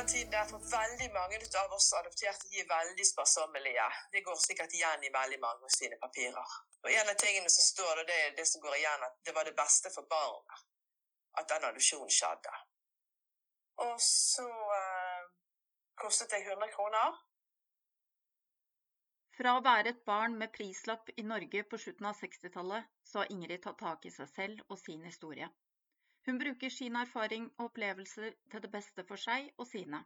den tiden der for veldig mange av oss adopterte de er veldig sparsommelige. Det går sikkert igjen i veldig mange av sine papirer. Og En av tingene som står der, det er det som går igjen, at det var det beste for barnet at den adopsjonen skjedde. Og så eh, kostet det 100 kroner. Fra å være et barn med prislapp i Norge på slutten av 60-tallet, så har Ingrid tatt tak i seg selv og sin historie. Hun bruker sin erfaring og opplevelser til det beste for seg og sine.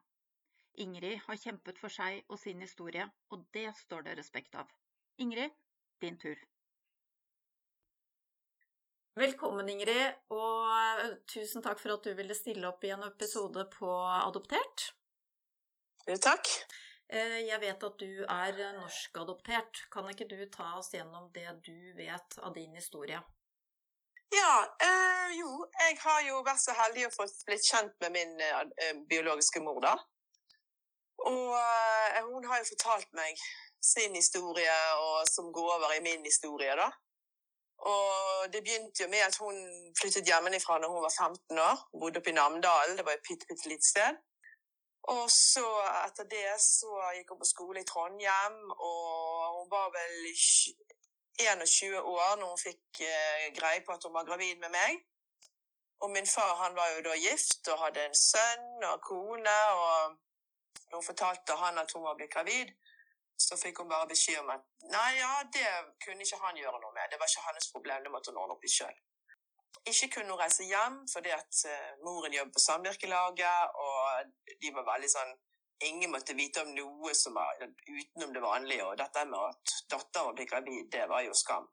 Ingrid har kjempet for seg og sin historie, og det står det respekt av. Ingrid, din tur. Velkommen, Ingrid, og tusen takk for at du ville stille opp i en episode på Adoptert. Takk. Eh, jeg vet at du er norskadoptert. Kan ikke du ta oss gjennom det du vet av din historie? Ja, øh, jo. Jeg har jo vært så heldig å få blitt kjent med min øh, biologiske mor, da. Og øh, hun har jo fortalt meg sin historie, og som går over i min historie, da. Og det begynte jo med at hun flyttet hjemmefra når hun var 15 år. Hun bodde oppe i Namdalen, det var et bitte, bitte lite sted. Og så etter det så gikk hun på skole i Trondheim, og hun var vel 21 år når hun fikk eh, greie på at hun var gravid med meg. Og min far han var jo da gift og hadde en sønn og kone. Og når hun fortalte han at hun var blitt gravid, så fikk hun bare beskjed om at nei, ja, det kunne ikke han gjøre noe med. Det var ikke hans problem, det måtte hun ordne opp i sjøl. Ikke kunne hun reise hjem fordi at uh, moren jobbet på samvirkelaget, og de var veldig sånn ingen måtte vite om noe som var utenom det vanlige. Og dette med at datteren ble gravid, det var jo skam.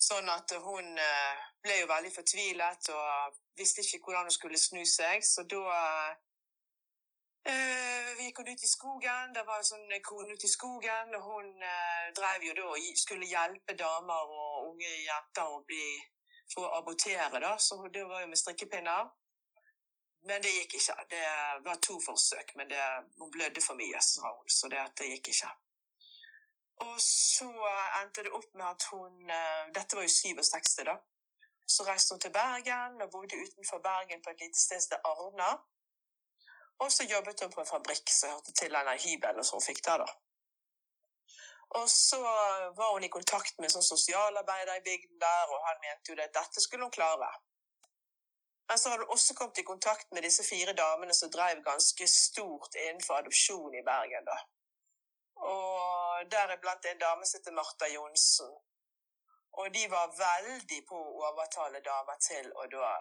Sånn at hun eh, ble jo veldig fortvilet og visste ikke hvordan hun skulle snu seg. Så da uh, vi gikk hun ut i skogen. Det var en sånn kone ute i skogen. og Hun uh, drev jo da og skulle hjelpe damer og unge jenter å bli, for å abortere. da, Så det var jo med strikkepinner. Men det gikk ikke. Det var to forsøk, men det, hun blødde for mye, sa hun, så det, det, gikk ikke. Og så endte det opp med at hun eh, Dette var jo 67, da. Så reiste hun til Bergen og bodde utenfor Bergen på et lite sted som Arna. Og så jobbet hun på en fabrikk som hørte til denne hybelen som hun fikk der, da. Og så var hun i kontakt med en sånn sosialarbeider i bygden der, og han mente jo at dette skulle hun klare. Men så har du også kommet i kontakt med disse fire damene som drev ganske stort innenfor adopsjon i Bergen. da. Og deriblant en dame som heter Martha Johnsen. Og de var veldig på å overtale damer til å da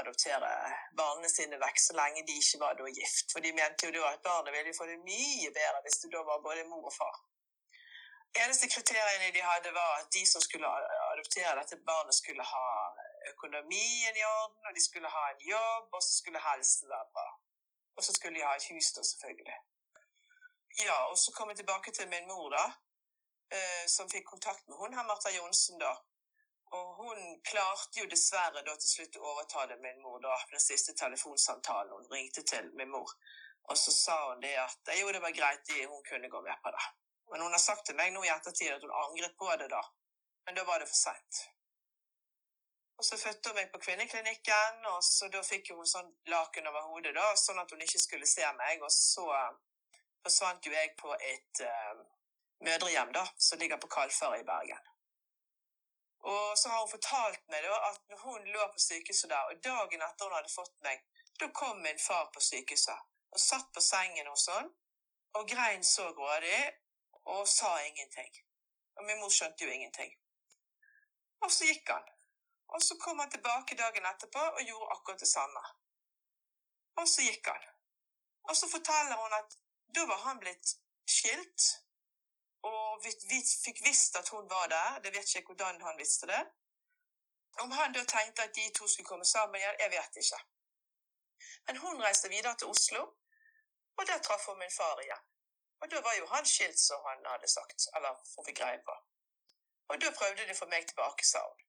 adoptere barna sine vekk så lenge de ikke var da gift. For de mente jo da at barnet ville få det mye bedre hvis det da var både mor og far. Eneste kriteriene de hadde, var at de som skulle adoptere dette barnet, skulle ha økonomien i orden, og de skulle ha en jobb, og så skulle helsen være bra. Og så skulle de ha et hus, da, selvfølgelig. Ja, og så kom jeg tilbake til min mor, da, eh, som fikk kontakt med hun her, Martha Johnsen, da. Og hun klarte jo dessverre da til slutt å overta det min mor da, den siste telefonsamtalen hun ringte til min mor. Og så sa hun det at jo, det var greit, hun kunne gå med på det. Men hun har sagt til meg nå i ettertid at hun angret på det da. Men da var det for seint. Og så fødte hun meg på kvinneklinikken, og så da fikk hun sånn laken over hodet, da, sånn at hun ikke skulle se meg. Og så forsvant jo jeg på et uh, mødrehjem da, som ligger på Kalfaret i Bergen. Og så har hun fortalt meg da at når hun lå på sykehuset der, og dagen etter hun hadde fått meg, da kom min far på sykehuset og satt på sengen og sånn, og grein så grådig og sa ingenting. Og min mor skjønte jo ingenting. Og så gikk han. Og så kom han tilbake dagen etterpå og gjorde akkurat det samme. Og så gikk han. Og så forteller hun at da var han blitt skilt, og vi, fikk visst at hun var der. Det vet ikke hvordan han visste det. Om han da tenkte at de to skulle komme sammen igjen, jeg vet ikke. Men hun reiste videre til Oslo, og der traff hun min far igjen. Og da var jo han skilt, som han hadde sagt, eller hun fikk greie på. Og da prøvde de å få meg tilbake, sa hun.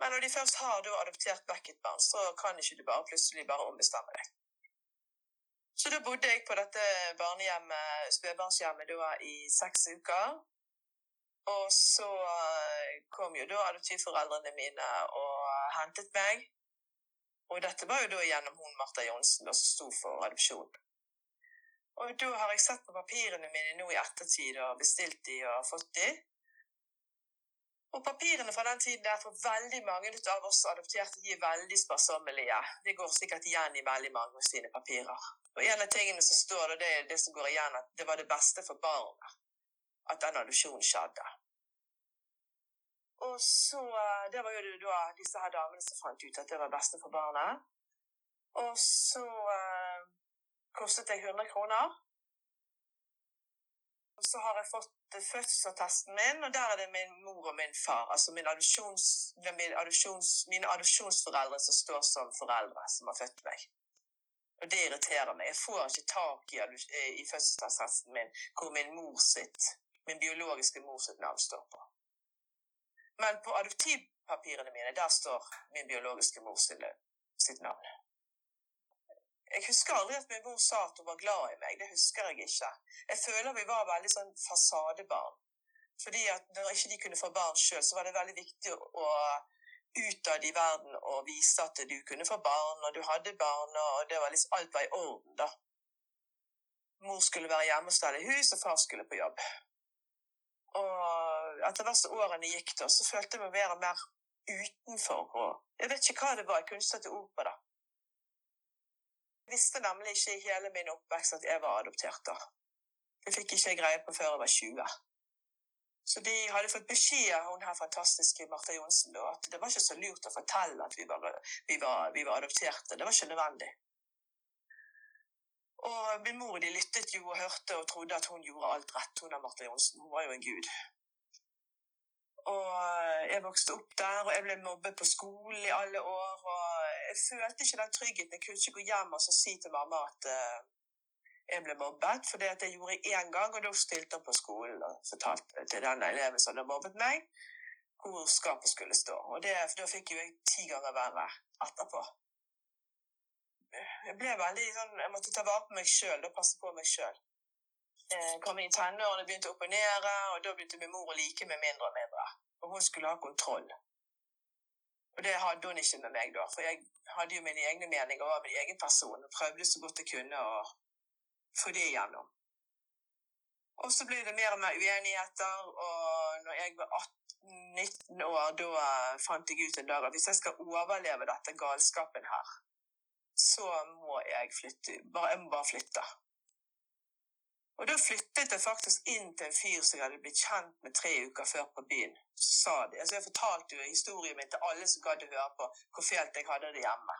Men når de først har du adoptert vekk et barn, så kan ikke du bare plutselig bare ombestemme deg. Så da bodde jeg på dette barnehjemmet, spedbarnshjemmet da i seks uker. Og så eh, kom jo da adoptivforeldrene mine og hentet meg. Og dette var jo da gjennom hun Martha Johnsen, som sto for adopsjonen. Og da har jeg sett på papirene mine nå i ettertid og bestilt de og fått de. Og papirene fra den tiden der for veldig mange av oss adopterte de er veldig sparsommelige. Det går sikkert igjen i veldig mange av sine papirer. Og en av tingene som står der, det er det som går igjen, at det var det beste for barnet at den adopsjonen skjedde. Og så Det var jo da disse her damene som fant ut at det var beste for barnet. Og så eh, kostet det 100 kroner. Så har jeg fått fødselsattesten min, og der er det min mor og min far. Altså min adopsjons, min adopsjons, mine adopsjonsforeldre som står som foreldre som har født meg. Og det irriterer meg. Jeg får ikke tak i, i fødselsattesten min hvor min mor sitt, min biologiske mor sitt navn står på. Men på adoptivpapirene mine, der står min biologiske mor sitt navn. Jeg husker aldri at min mor sa at hun var glad i meg. Det husker jeg ikke. Jeg føler vi var veldig sånn fasadebarn. Fordi at når ikke de kunne få barn sjøl, så var det veldig viktig å utad i verden og vise at du kunne få barn, og du hadde barn, og var liksom alt var i orden, da. Mor skulle være hjemme og stelle hus, og far skulle på jobb. Og etter hvert som årene gikk, da, så følte jeg meg mer og mer utenfor. Og jeg vet ikke hva det var jeg kunne sette ord på det. Visste nemlig ikke i hele min oppvekst at jeg var adoptert da. Det fikk ikke jeg greie på før jeg var 20. Så de hadde fått beskjed av hun her fantastiske Martha Johnsen at det var ikke så lurt å fortelle at vi var, vi var, vi var adopterte. Det var ikke nødvendig. Og min mor de lyttet jo og hørte og trodde at hun gjorde alt rett, hun av Martha Johnsen. Hun var jo en gud. Og jeg vokste opp der, og jeg ble mobbet på skolen i alle år. og Jeg følte ikke den tryggheten. Jeg kunne ikke gå hjem og si til mamma at uh, jeg ble mobbet. For det at jeg gjorde én gang, og da stilte hun på skolen og fortalte til den eleven som hadde mobbet meg, hvor skapet skulle stå. Og det, da fikk jo jeg ti ganger verre etterpå. Jeg ble veldig sånn, jeg måtte ta vare på meg sjøl og passe på meg sjøl. Jeg kom i tenårene, begynte å opponere, og da begynte min mor å like meg mindre og mindre. Og hun skulle ha kontroll. Og det hadde hun ikke med meg da, for jeg hadde jo mine egne meninger og var min egen person og prøvde så godt jeg kunne å få det igjennom. Og så ble det mer og mer uenigheter, og når jeg var 18-19 år, da fant jeg ut en dag at hvis jeg skal overleve dette galskapen her, så må jeg flytte. Bare, jeg må bare flytte. Og da flyttet jeg faktisk inn til en fyr som jeg hadde blitt kjent med tre uker før på byen. Så sa de, altså Jeg fortalte jo historien min til alle som gadd å høre på hvor fælt jeg hadde det hjemme.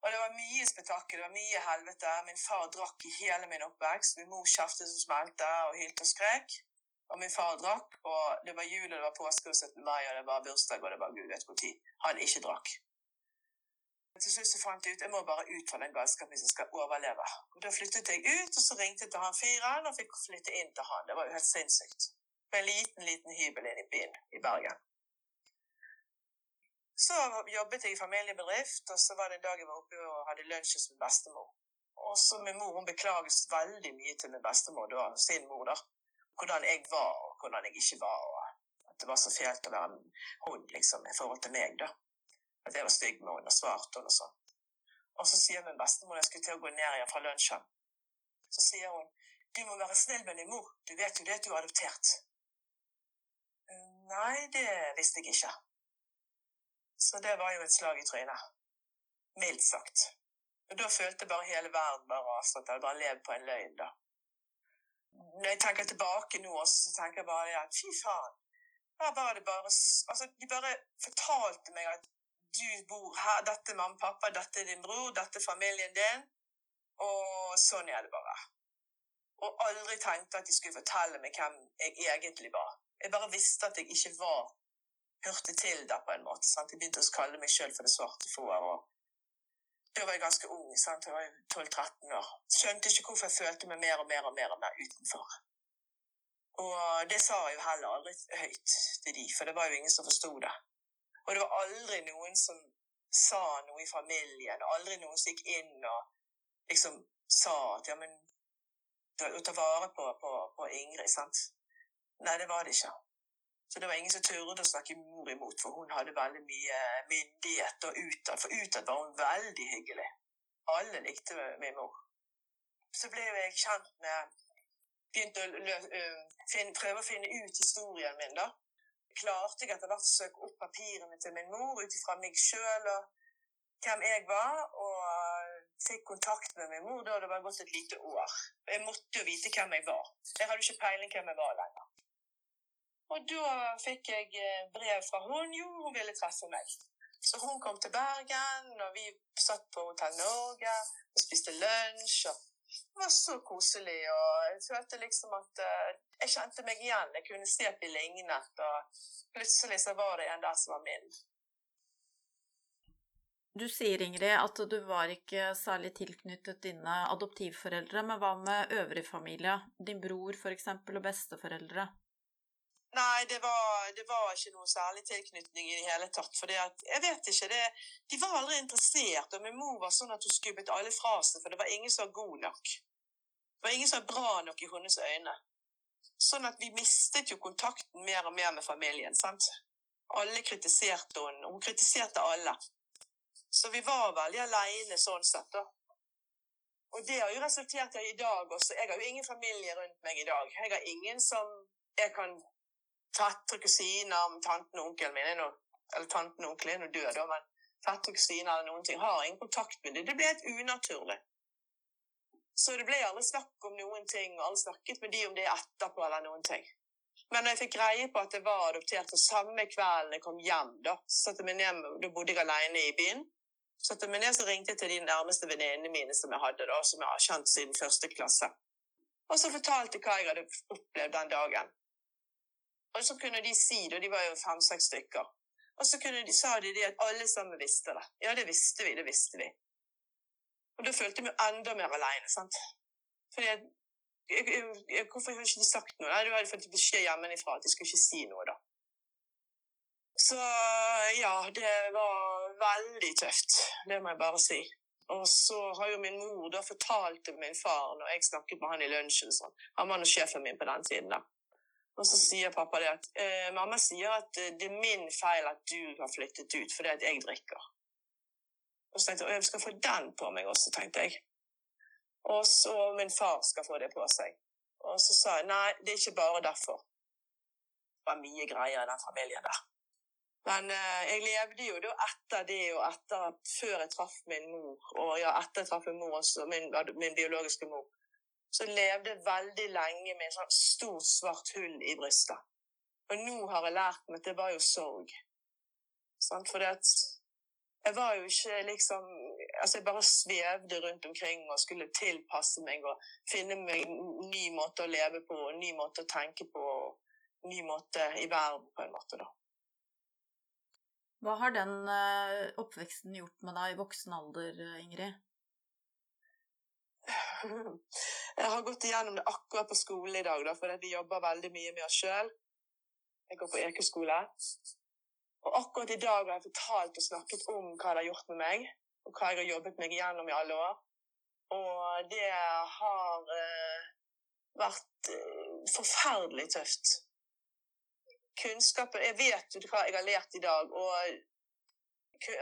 Og det var mye spetakkel, det var mye helvete. Min far drakk i hele min oppvekst. Min mor kjeftet som smelte og hylte og skrek. Og min far drakk, og det var jul, og det var påske og 17. mai, og det var bursdag, og det var gud vet når han ikke drakk. Til slutt så fant jeg ut jeg må bare ut fra den galskapen hvis jeg skal overleve. Og Da flyttet jeg ut, og så ringte jeg til han fyren og fikk flytte inn til han. Det var jo helt sinnssykt. På en liten, liten hybel inne i byen i Bergen. Så jobbet jeg i familiebedrift, og så var det en dag jeg var oppe og hadde lunsj hos min bestemor. Og så min mor hun beklaget veldig mye til min bestemor, da, sin mor, da. Hvordan jeg var, og hvordan jeg ikke var. og At det var så fælt å være en hund, liksom, i forhold til meg, da at jeg var stygg med henne og svarte henne og sånn. Og så sier min bestemor jeg skulle til å gå ned igjen fra lunsjen, så sier hun du må være snill med din mor, du vet jo det at du er adoptert. Nei, det visste jeg ikke. Så det var jo et slag i trynet. Mildt sagt. Og da følte bare hele verden bare at jeg bare levd på en løgn, da. Når jeg tenker tilbake nå også, så tenker jeg bare at fy faen. Her var det bare Altså, de bare fortalte meg at du bor her, dette er mamma og pappa, dette er din bror, dette er familien din. Og sånn er det bare. Og aldri tenkte at de skulle fortelle meg hvem jeg egentlig var. Jeg bare visste at jeg ikke var hørte til der på en måte. Sant? Jeg begynte å kalle meg sjøl for det svarte fåret. Og da var jeg ganske ung. Sant? Jeg var 12-13 år. Skjønte ikke hvorfor jeg følte meg mer og mer og mer, og mer utenfor. Og det sa jeg jo heller aldri høyt til de, for det var jo ingen som forsto det. Og det var aldri noen som sa noe i familien. Aldri noen som gikk inn og liksom sa at ja, men å ta vare på, på, på Ingrid, sant. Nei, det var det ikke. Så det var ingen som turde å snakke mor imot, for hun hadde veldig mye myndighet og utad. For utad var hun veldig hyggelig. Alle likte min mor. Så ble jeg kjent med Begynte å prøve å finne ut historien min, da. Klarte jeg etter hvert å søke opp papirene til min mor ut ifra meg sjøl og hvem jeg var, og fikk kontakt med min mor da det var gått et lite år. Jeg måtte jo vite hvem jeg var. Jeg hadde ikke peiling hvem jeg var lenger. Og da fikk jeg eh, brev fra hun, jo, hun ville treffe meg. Så hun kom til Bergen, og vi satt på Hotell Norge og spiste lunsj. og Det var så koselig, og jeg følte liksom at uh, jeg kjente meg igjen. Jeg kunne se at vi lignet, og plutselig så var det en der som var min. Du sier, Ingrid, at du var ikke særlig tilknyttet dine adoptivforeldre, men hva med øvrig familie? Din bror, eksempel, og besteforeldre? Nei, det var, det var, ikke noe særlig tilknytning i det hele tatt. For jeg vet ikke, det, de var aldri interessert. Og min mor var sånn at hun skubbet alle fra seg, for det var ingen som var god nok. Det var ingen som var bra nok i hennes øyne. Sånn at vi mistet jo kontakten mer og mer med familien. sant? Alle kritiserte henne. Hun kritiserte alle. Så vi var veldig aleine sånn sett, da. Og det har jo resultert i i dag også. Jeg har jo ingen familie rundt meg i dag. Jeg har ingen som jeg kan fetter og kusiner, tanten og onkelen min er nå Eller tanten og onkelen er nå død, men fetter og kusiner eller noen ting har ingen kontakt med dem. Det ble helt unaturlig. Så det ble aldri snakk om noen ting, og alle snakket med de om det etterpå eller noen ting. Men når jeg fikk greie på at jeg var adoptert, og samme kvelden jeg kom hjem, da satte meg ned, da bodde jeg alene i byen, satte meg ned så ringte jeg til de nærmeste venninnene mine som jeg hadde da, som jeg har kjent siden første klasse. Og så fortalte jeg hva jeg hadde opplevd den dagen. Og så kunne de si det, og de var jo fem-seks stykker. Og så de, sa de det at alle sammen visste det. Ja, det visste vi, det visste vi. Og da følte jeg meg enda mer aleine, sant. Fordi jeg, jeg, jeg, Hvorfor har ikke de sagt noe? Nei, Du hadde fått beskjed hjemmefra at de skulle ikke si noe, da. Så ja, det var veldig tøft. Det må jeg bare si. Og så har jo min mor da fortalt til min far når jeg snakket med han i lunsjen sånn. Han var nå sjefen min på den tiden, da. Og så sier pappa det at eh, mamma sier at eh, det er min feil at du har flyttet ut fordi at jeg drikker. Og så tenkte jeg jeg skal få den på meg også, tenkte jeg. Og så min far skal få det på seg. Og så sa jeg nei, det er ikke bare derfor. Det var mye greier i den familien der. Men eh, jeg levde jo da etter det og etter før jeg traff min mor, og ja, etter jeg traff min mor også, min, min biologiske mor så levde veldig lenge med et sånt stort, svart hull i brystet. Og nå har jeg lært meg at det var jo sorg. Sant? For jeg var jo ikke liksom Altså, jeg bare svevde rundt omkring og skulle tilpasse meg og finne meg en ny måte å leve på, en ny måte å tenke på, en ny måte i verden, på en måte, da. Hva har den eh, oppveksten gjort med deg i voksen alder, Ingrid? Jeg har gått igjennom det akkurat på skolen i dag, da, for vi jobber veldig mye med oss sjøl. Jeg går på ekeskole. Og akkurat i dag har jeg fortalt og snakket om hva det har gjort med meg, og hva jeg har jobbet meg igjennom i alle år. Og det har eh, vært eh, forferdelig tøft. Kunnskapen Jeg vet jo hva jeg har lært i dag, og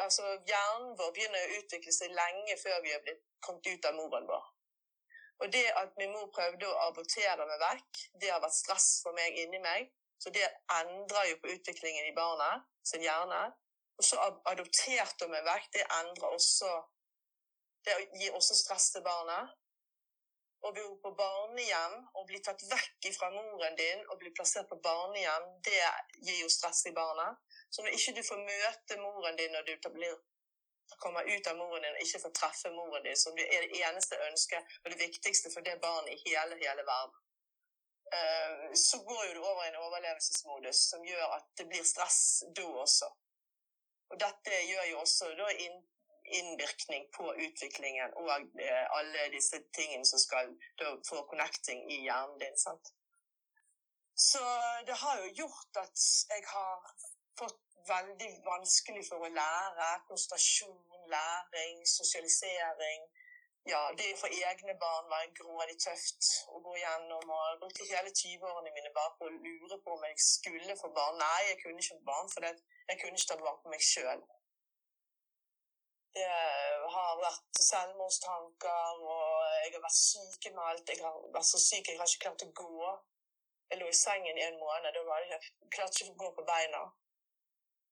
altså, hjernen vår begynner å utvikle seg lenge før vi har blitt kommet ut av moren vår. Og det at min mor prøvde å abortere meg vekk, det har vært stress for meg inni meg. Så det endrer jo på utviklingen i barnet sin hjerne. Og så adopterte hun meg vekk. Det endrer også Det gir også stress til barnet. Å bo på barnehjem og bli tatt vekk fra moren din og bli plassert på barnehjem, det gir jo stress i barnet. Så når ikke du får møte moren din når du blir kommer ut av moren din og ikke få treffe moren din, som er det eneste ønsket og det viktigste for det barnet i hele, hele verden, eh, så går jo du over i en overlevelsesmodus som gjør at det blir stress da også. Og dette gjør jo også da innvirkning på utviklingen og eh, alle disse tingene som skal få connecting i hjernen din. sant? Så det har jo gjort at jeg har fått veldig vanskelig for å lære. Konsentrasjon, læring, sosialisering. ja, det for egne barn var grådig tøft å gå gjennom. og Jeg brukte hele 20-årene mine bare på å lure på om jeg skulle få barn. Nei, jeg kunne ikke få barn, for jeg kunne ikke ta vare på meg sjøl. Det har vært selvmordstanker, og jeg har vært sykemeldt. Jeg har vært så syk jeg har ikke klart å gå. Jeg lå i sengen i en måned. Da var jeg klarte ikke å gå på beina.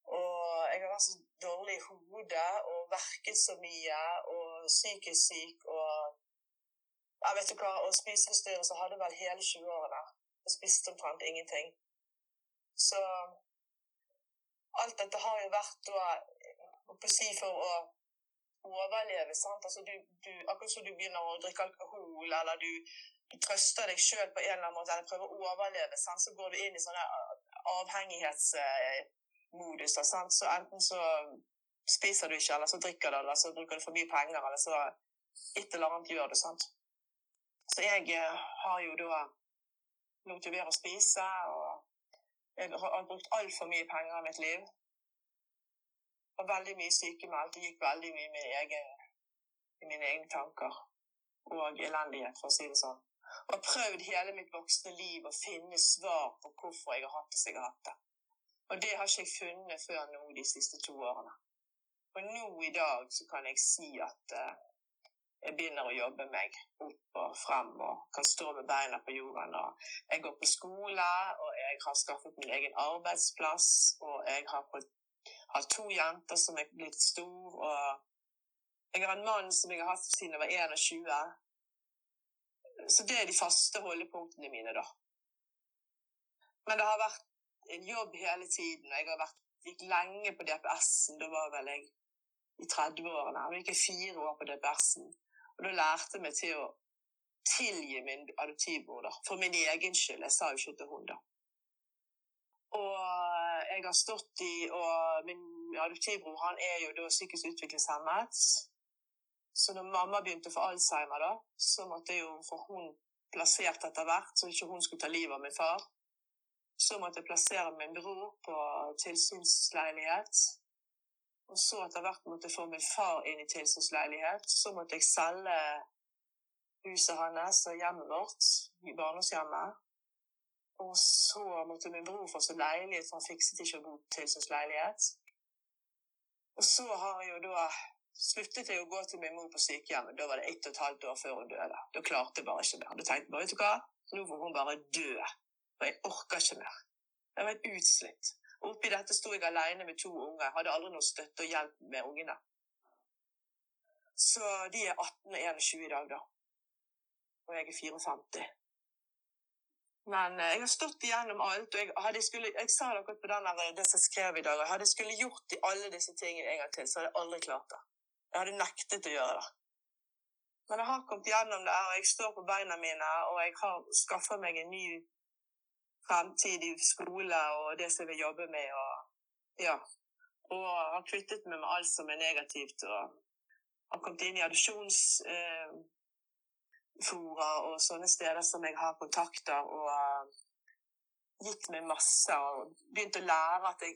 Og jeg har vært så dårlig i hodet og verket så mye og psykisk syk og jeg vet ikke hva, Og spiseforstyrrelser hadde vel hele 20-årene. Og spiste omtrent ingenting. Så alt dette har jo vært da å si for å overleve. sant? Altså du, du, akkurat som du begynner å drikke alkohol, eller du, du trøster deg sjøl på en eller annen måte, eller prøver å overleve, sant? så går du inn i sånne avhengighets moduser. Sant? Så enten så spiser du ikke, eller så drikker du, eller så bruker du for mye penger, eller så et eller annet gjør du. sant? Så jeg eh, har jo da lot være å spise, og jeg har brukt altfor mye penger i mitt liv. Og veldig mye sykemeldt. Det gikk veldig mye med egen, mine egne tanker og elendighet, for å si det sånn. Og prøvd hele mitt voksne liv å finne svar på hvorfor jeg har hatt det som jeg har hatt det. Og det har ikke jeg funnet før nå de siste to årene. Og nå i dag så kan jeg si at uh, jeg begynner å jobbe meg opp og frem og kan stå med beina på jorden. Og jeg går på skole, og jeg har skaffet min egen arbeidsplass, og jeg har, på, har to jenter som er blitt store, og jeg har en mann som jeg har hatt siden jeg var 21. Så det er de faste holdepunktene mine, da. Men det har vært en jobb hele tiden. og Jeg har vært, gikk lenge på DPS-en. Da var vel jeg i 30-årene. Jeg gikk fire år på DPS-en. Og da lærte jeg meg til å tilgi min adoptivbror, da. For min egen skyld. Jeg sa jo ikke til hun da. Og jeg har stått i Og min adoptivbror han er jo da psykisk utviklingshemmet. Så når mamma begynte å få alzheimer, da, så måtte jeg jo få hun plassert etter hvert, så ikke hun skulle ta livet av min far. Så måtte jeg plassere min bror på tilsynsleilighet. Og så etter hvert måtte jeg få min far inn i tilsynsleilighet. Så måtte jeg selge huset hans og hjemmet vårt i barndomshjemmet. Og så måtte min bror få seg leilighet, for han fikset ikke å bo på tilsynsleilighet. Og så har jeg jo da sluttet jeg å gå til min mor på sykehjemmet. Da var det ett og et halvt år før hun døde. Da klarte jeg bare ikke mer. Da tenkte jeg bare, vet du hva, nå får hun bare dø. Og jeg orka ikke mer. Jeg var helt utslitt. Oppi dette sto jeg alene med to unger. Jeg hadde aldri noe støtte og hjelp med ungene. Så de er 18 og 21 i dag, da. Og jeg er 54. Men eh, jeg har stått igjennom alt, og jeg, hadde skulle, jeg sa det akkurat på den der, det som jeg skrev i dag. Jeg hadde skulle gjort i alle disse tingene en gang til, så hadde jeg aldri klart det. Jeg hadde nektet å gjøre det. Men jeg har kommet gjennom det, og jeg står på beina mine, og jeg har skaffa meg en ny fremtidig skole og det som jeg vil jobbe med. Og, ja. og har kvittet meg med alt som er negativt. og har kommet inn i adopsjonsfora eh, og sånne steder som jeg har kontakter, og uh, gitt meg masse. Og begynt å lære at jeg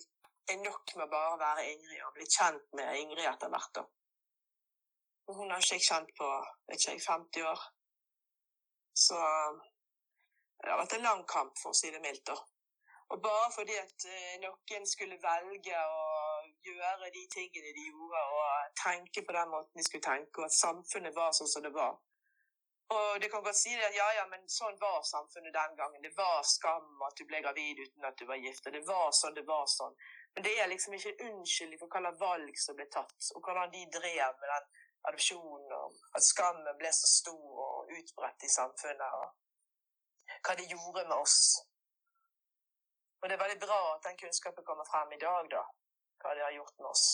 er nok med bare å være Ingrid og bli kjent med Ingrid etter hvert. da. Hun har ikke jeg kjent på vet ikke, 50 år. Så det har vært en lang kamp, for å si det mildt. Og bare fordi at eh, noen skulle velge å gjøre de tingene de gjorde, og tenke på den måten de skulle tenke, og at samfunnet var sånn som det var. Og det kan godt si det at ja, ja, men sånn var samfunnet den gangen. Det var skam at du ble gravid uten at du var gift, og det var sånn, det var sånn. Men det er liksom ikke unnskyldig for hva slags valg som ble tatt, og hvordan de drev med den adopsjonen, og at skammen ble så stor og utbredt i samfunnet. og hva det gjorde med oss. Og det er veldig bra at den kunnskapen kommer frem i dag, da. Hva det har gjort med oss.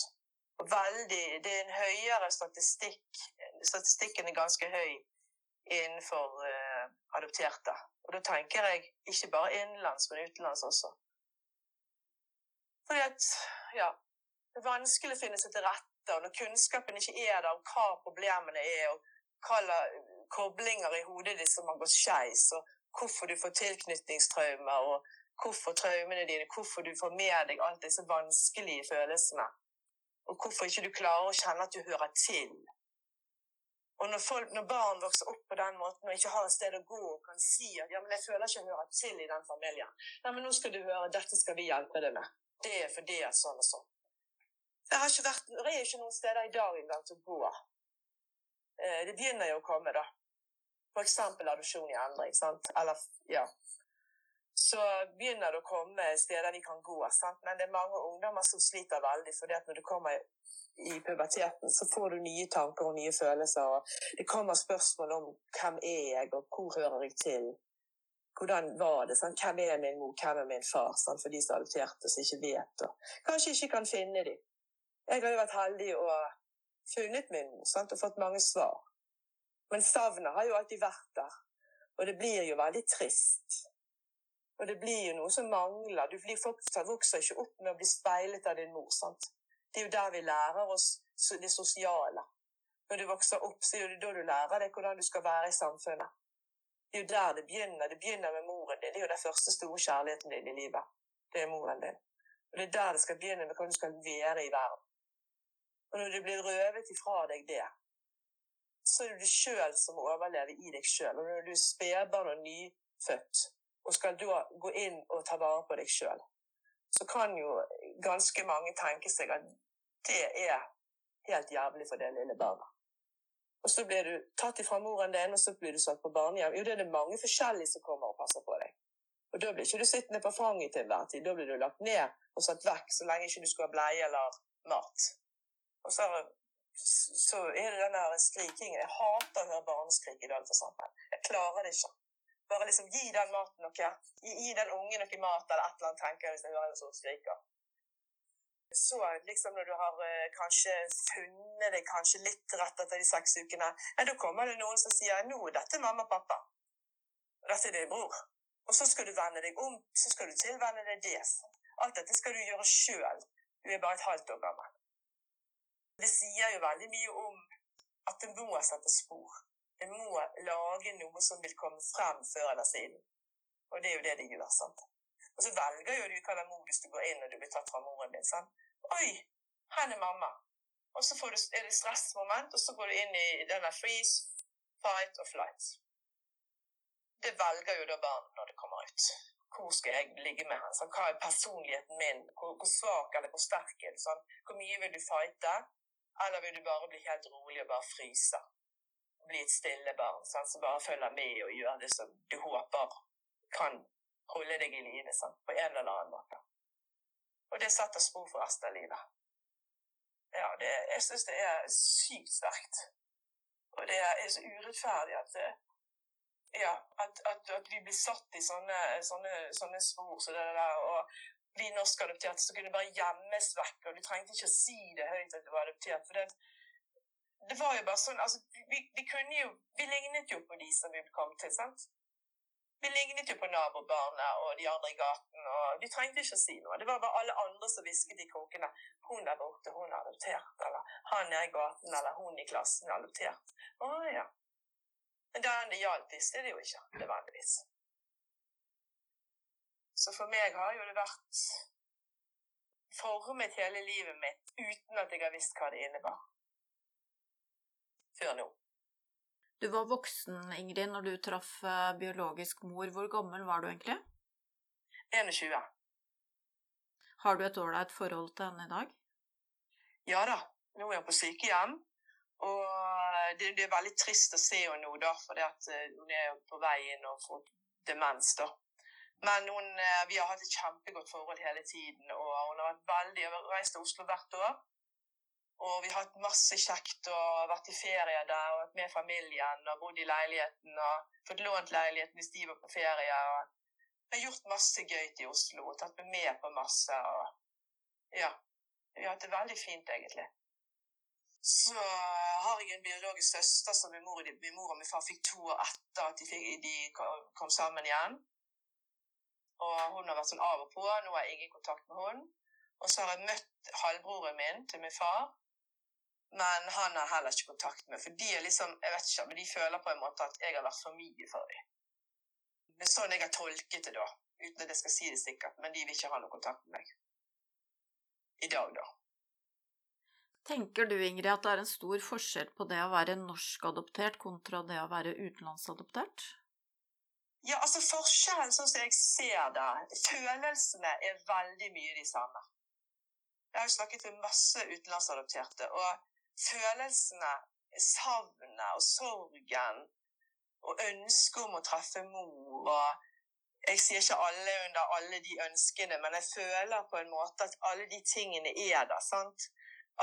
Og veldig, Det er en høyere statistikk. Statistikken er ganske høy innenfor uh, adopterte. Og da tenker jeg ikke bare innenlands, men utenlands også. Fordi at, ja Det er vanskelig å finne seg til rette, og når kunnskapen ikke er der om hva problemene er, og hva koblinger i hodet ditt som har gått skeis, og hvorfor du får tilknytningstraumer, og hvorfor traumene dine, hvorfor du får med deg alt disse vanskelige følelsene. Og hvorfor ikke du klarer å kjenne at du hører til. Og når, folk, når, barn vokser opp på den måten og ikke har et sted å gå og kan si at ja, men jeg føler ikke jeg hører til i den familien, Nei, men nå skal du høre, dette skal vi hjelpe deg med. Det er fordi at sånn og sånn. Det, har ikke vært, det er ikke noen steder i dag engang til å gå. Eh, det begynner jo å komme, da. Eksempel adopsjon i endring. sant? Eller, ja. Så begynner det å komme steder de kan gå. sant? Men det er mange ungdommer som sliter veldig. fordi når du kommer i puberteten, så får du nye tanker og nye følelser. og Det kommer spørsmål om hvem er jeg, og hvor hører jeg til? Hvordan var det? Sant? Hvem er min mor, hvem er min far? Sant? For de som adopterte, som ikke vet. Og kanskje ikke kan finne dem. Jeg har jo vært heldig og funnet min mor og fått mange svar. Men savnet har jo alltid vært der. Og det blir jo veldig trist. Og det blir jo noe som mangler. Du blir, vokser ikke opp med å bli speilet av din mor. sant? Det er jo der vi lærer oss det sosiale. Når du vokser opp, så er det da du lærer deg hvordan du skal være i samfunnet. Det er jo der det begynner. Det begynner med moren din. Det er jo den første store kjærligheten din i livet. Det er moren din. Og det er der det skal begynne med hvordan du skal være i verden. Og når du blir røvet ifra deg det, så er det du sjøl som må overleve i deg sjøl. Når du er spedbarn og nyfødt og skal da gå inn og ta vare på deg sjøl, så kan jo ganske mange tenke seg at det er helt jævlig for det lille barnet. Og så blir du tatt ifra moren din, og så blir du satt på barnehjem. Jo, det er det mange forskjellige som kommer og passer på deg. Og da blir ikke du sittende på fanget til enhver tid. Da blir du lagt ned og satt vekk så lenge ikke du skal ha bleie eller mat. Og så, så er det den der skrikingen. Jeg hater å høre barneskrik i dag, for eksempel. Jeg klarer det ikke. Bare liksom gi den maten noe. Gi, gi den ungen noe mat eller et eller annet, tenker jeg hvis jeg hører en som skriker. Så liksom når du har eh, kanskje funnet deg kanskje litt rett etter de seks ukene, ja, da kommer det noen som sier 'nå er dette mamma og pappa'. Og dette er din bror. Og så skal du vende deg om, så skal du tilvenne deg det. Alt dette skal du gjøre sjøl. Du er bare et halvt år gammel. Det sier jo veldig mye om at det må sette spor. Det må lage noe som vil komme frem før eller siden. Og det er jo det det gjør. sant? Og så velger jo du hvilken modus du går inn når du blir tatt fra moren din. sant? Oi, her er mamma. Og så du, er det stressmoment, og så går du inn i denne freeze, fight og flight. Det velger jo da barnet når det kommer ut. Hvor skal jeg ligge med henne? Hva er personligheten min? Hvor, hvor svak eller hvor sterk er du? Hvor mye vil du fighte? Eller vil du bare bli helt rolig og bare fryse? Bli et stille barn sånn? som bare følger med og gjør det som du håper kan holde deg i live på en eller annen måte. Og det setter spor for resten av livet. Ja, det, jeg syns det er sykt sterkt. Og det er så urettferdig at, ja, at, at, at vi blir satt i sånne, sånne, sånne spor som så det der. og bli norskadoptert, så kunne du bare gjemmes vekk, og du trengte ikke å si det høyt at du var adoptert. for det, det var jo bare sånn, altså, vi, vi, kunne jo, vi lignet jo på de som vi kom til, sant? Vi lignet jo på nabobarna og de andre i gaten, og vi trengte ikke å si noe. Det var bare alle andre som hvisket i krokene. 'Hun der borte, hun er adoptert.' Eller 'Han nede i gaten', eller 'Hun i klassen er adoptert'. Å ja. Men den det gjaldt, visste det jo ikke nødvendigvis. Så for meg har jo det vært formet hele livet mitt uten at jeg har visst hva det innebar. Før nå. Du var voksen, Ingrid, når du traff eh, biologisk mor. Hvor gammel var du egentlig? 21. Har du et ålreit forhold til henne i dag? Ja da. Nå er hun på sykehjem. Og det, det, er veldig trist å se henne nå, da, for eh, hun er på vei inn og får demens. da. Men hun, eh, vi har hatt et kjempegodt forhold hele tiden, og hun har vært veldig, reist til Oslo hvert år. Og vi har hatt masse kjekt og vært i ferie der og vært med familien og bodd i leiligheten og fått lånt leiligheten hvis de var på ferie. og Vi har gjort masse gøy i Oslo og tatt meg med på masse. og ja, Vi har hatt det veldig fint, egentlig. Så har jeg en biologisk søster som min mor, min mor og min far fikk to år etter at de, fikk, de kom sammen igjen. Og hun har vært sånn av og på. Nå har jeg ingen kontakt med hun. Og så har jeg møtt halvbroren min til min far, men han har heller ikke kontakt med. For de er liksom, jeg vet ikke, men de føler på en måte at jeg har vært for mye for dem. Det er sånn jeg har tolket det, da. Uten at jeg skal si det sikkert. Men de vil ikke ha noe kontakt med meg. I dag, da. Tenker du, Ingrid, at det er en stor forskjell på det å være norskadoptert kontra det å være utenlandsadoptert? Ja, altså Forskjellen, sånn som jeg ser det, følelsene er veldig mye de samme. Jeg har jo snakket med masse utenlandsadopterte, og følelsene, savnet og sorgen og ønsket om å treffe mor og Jeg sier ikke alle under alle de ønskene, men jeg føler på en måte at alle de tingene er der. sant?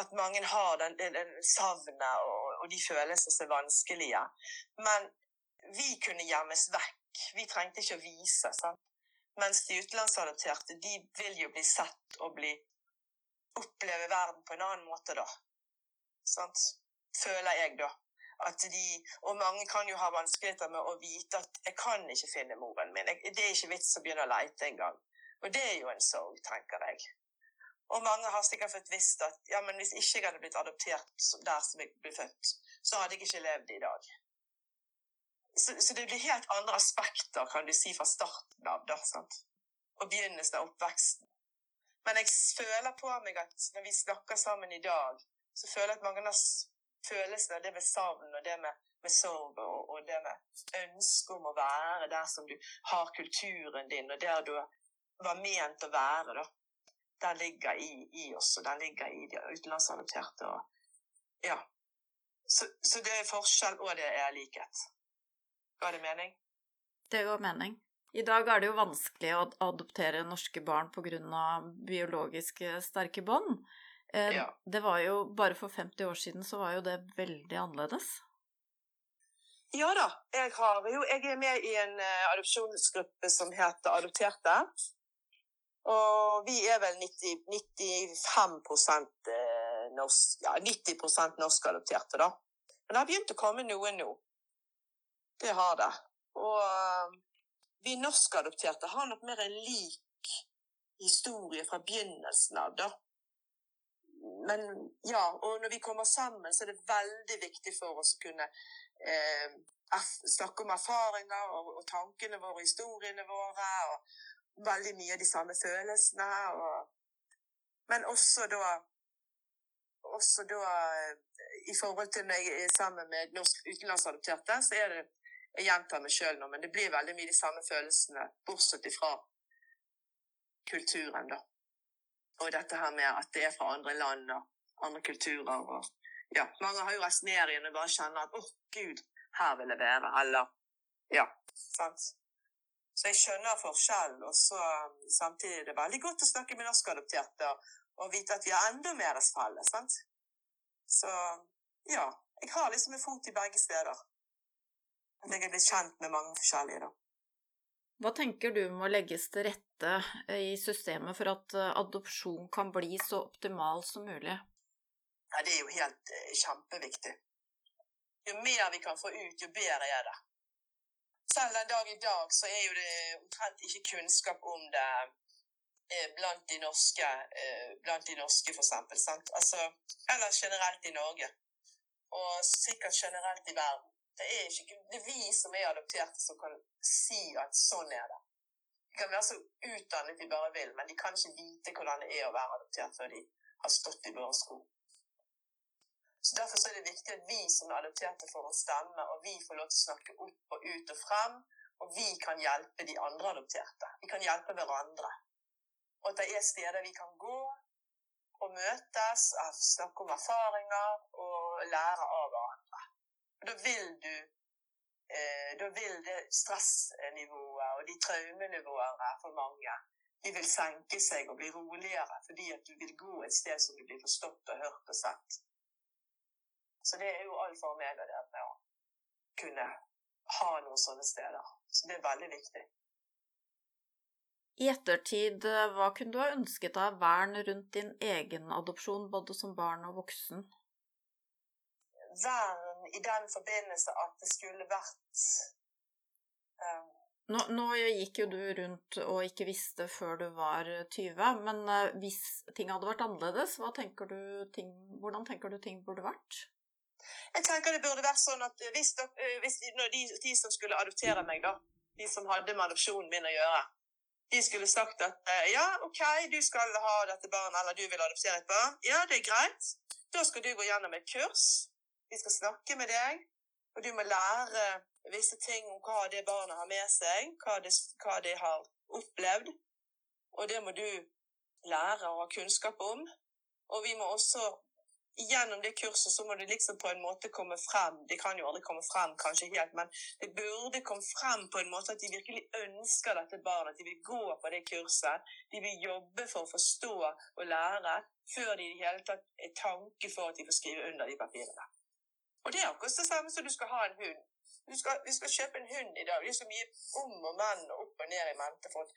At mange har den, den, den savnet og, og de følelsene som er vanskelige. Men vi kunne gjemmes vekk. Vi trengte ikke å vise. sant? Mens de utenlandsadopterte de vil jo bli sett og bli oppleve verden på en annen måte, da. Sant? Føler jeg, da. At de, og mange kan jo ha vanskeligheter med å vite at 'jeg kan ikke finne moren min'. Jeg, det er ikke vits å begynne å leite engang. Og det er jo en sorg, tenker jeg. Og mange har sikkert fått visst at ja, men hvis ikke jeg hadde blitt adoptert der som jeg ble født, så hadde jeg ikke levd i dag. Så, så det blir helt andre aspekter, kan du si, fra starten av. da, sant? Og begynnelsen av oppveksten. Men jeg føler på meg at når vi snakker sammen i dag, så føler jeg at mange av følelsene, det med savn og det med, med sorg og, og, det med ønske om å være der som du har kulturen din, og der du var ment å være, da. Den ligger i, i oss, og den ligger i de utenlandsadopterte. Ja. Så, så, det er forskjell, og det er likhet. Ga det mening? Det ga mening. I dag er det jo vanskelig å adoptere norske barn pga. biologisk sterke bånd. Eh, ja. Det var jo Bare for 50 år siden så var jo det veldig annerledes. Ja da. Jeg, har, jo, jeg er med i en uh, adopsjonsgruppe som heter Adopterte. Og vi er vel 90, 95 uh, norsk, ja, 90% norskadopterte, da. Men det har begynt å komme noen nå. Det har det. Og uh, vi norskadopterte har nok mer en lik historie fra begynnelsen av, da men ja, og når vi kommer sammen, så er det veldig viktig for oss å kunne eh, snakke om erfaringer og, og, tankene våre, historiene våre, og veldig mye av de samme følelsene. Og, men også da, også da I forhold til når jeg er sammen med norsk utenlandsadopterte, så er det Jeg gjentar meg sjøl nå, men det blir veldig mye de samme følelsene, bortsett ifra kulturen, da. Og dette her med at det er fra andre land og andre kulturer. Og, ja, mange har jo reist ned igjen og bare kjenner at 'Å, oh, Gud, her vil jeg være'. Eller Ja. Sant? Så jeg skjønner forskjellen. Og så samtidig er det veldig godt å snakke med norskadopterte og, og vite at vi har enda mer felles. Sant? Så ja. Jeg har liksom en fot i begge steder. Jeg er blitt kjent med mange forskjellige, da. Hva tenker du må legges til rette eh, i systemet for at eh, adopsjon kan bli så optimal som mulig? Ja, det er jo helt eh, kjempeviktig. Jo mer vi kan få ut, jo bedre er det. Selv den dag i dag så er jo det omtrent ikke kunnskap om det blant de norske, blant de norske for eksempel. Sant? Altså, eller generelt i Norge. Og sikkert generelt i verden. Det er ikke det er vi som er adopterte, som kan si at sånn er det. De kan være så utdannet de bare vil, men de kan ikke vite hvordan det er å være adoptert før de har stått i våre sko. Så Derfor så er det viktig at vi som er adopterte, får en stemme, og vi får lov til å snakke opp og ut og frem. Og vi kan hjelpe de andre adopterte. Vi kan hjelpe hverandre. Og at det er steder vi kan gå og møtes, snakke om erfaringer og lære av hverandre. Og da vil du eh, Da vil det stressnivået og de traumenivåene for mange de vil senke seg og bli roligere fordi at du vil gå et sted som du blir forstått og hørt og sett. Så det er jo alfa og omega det med å kunne ha noen sånne steder. Så det er veldig viktig. I ettertid, eh, hva kunne du ha ønsket av vern rundt din egen adopsjon, både som barn og voksen? vern i den forbindelse at det skulle vært um, nå, nå, gikk jo du rundt og ikke visste før du var 20, men uh, hvis ting hadde vært annerledes, tenker ting, hvordan tenker du ting burde vært? Jeg tenker det burde vært sånn at hvis, hvis de, de, som skulle adoptere meg, da, de som hadde med adopsjonen min å gjøre, de skulle sagt at ja, OK, du skal ha dette barnet, eller du vil adoptere et barn. Ja, det er greit. Da skal du gå gjennom et kurs. Vi skal snakke med deg, og du må lære visse ting om hva det barnet har med seg, hva det, hva det har opplevd. Og det må du lære og ha kunnskap om. Og vi må også gjennom det kurset så må det liksom på en måte komme frem Det kan jo aldri komme frem, kanskje helt, men det burde komme frem på en måte at de virkelig ønsker dette barnet. At de vil gå på det kurset. De vil jobbe for å forstå og lære før de i det hele tatt er tanke for at de får skrive under de papirene. Og det er akkurat det samme som du skal ha en hund. Du skal, vi skal kjøpe en hund i dag. Det er så mye om og menn og opp og ned i mente for at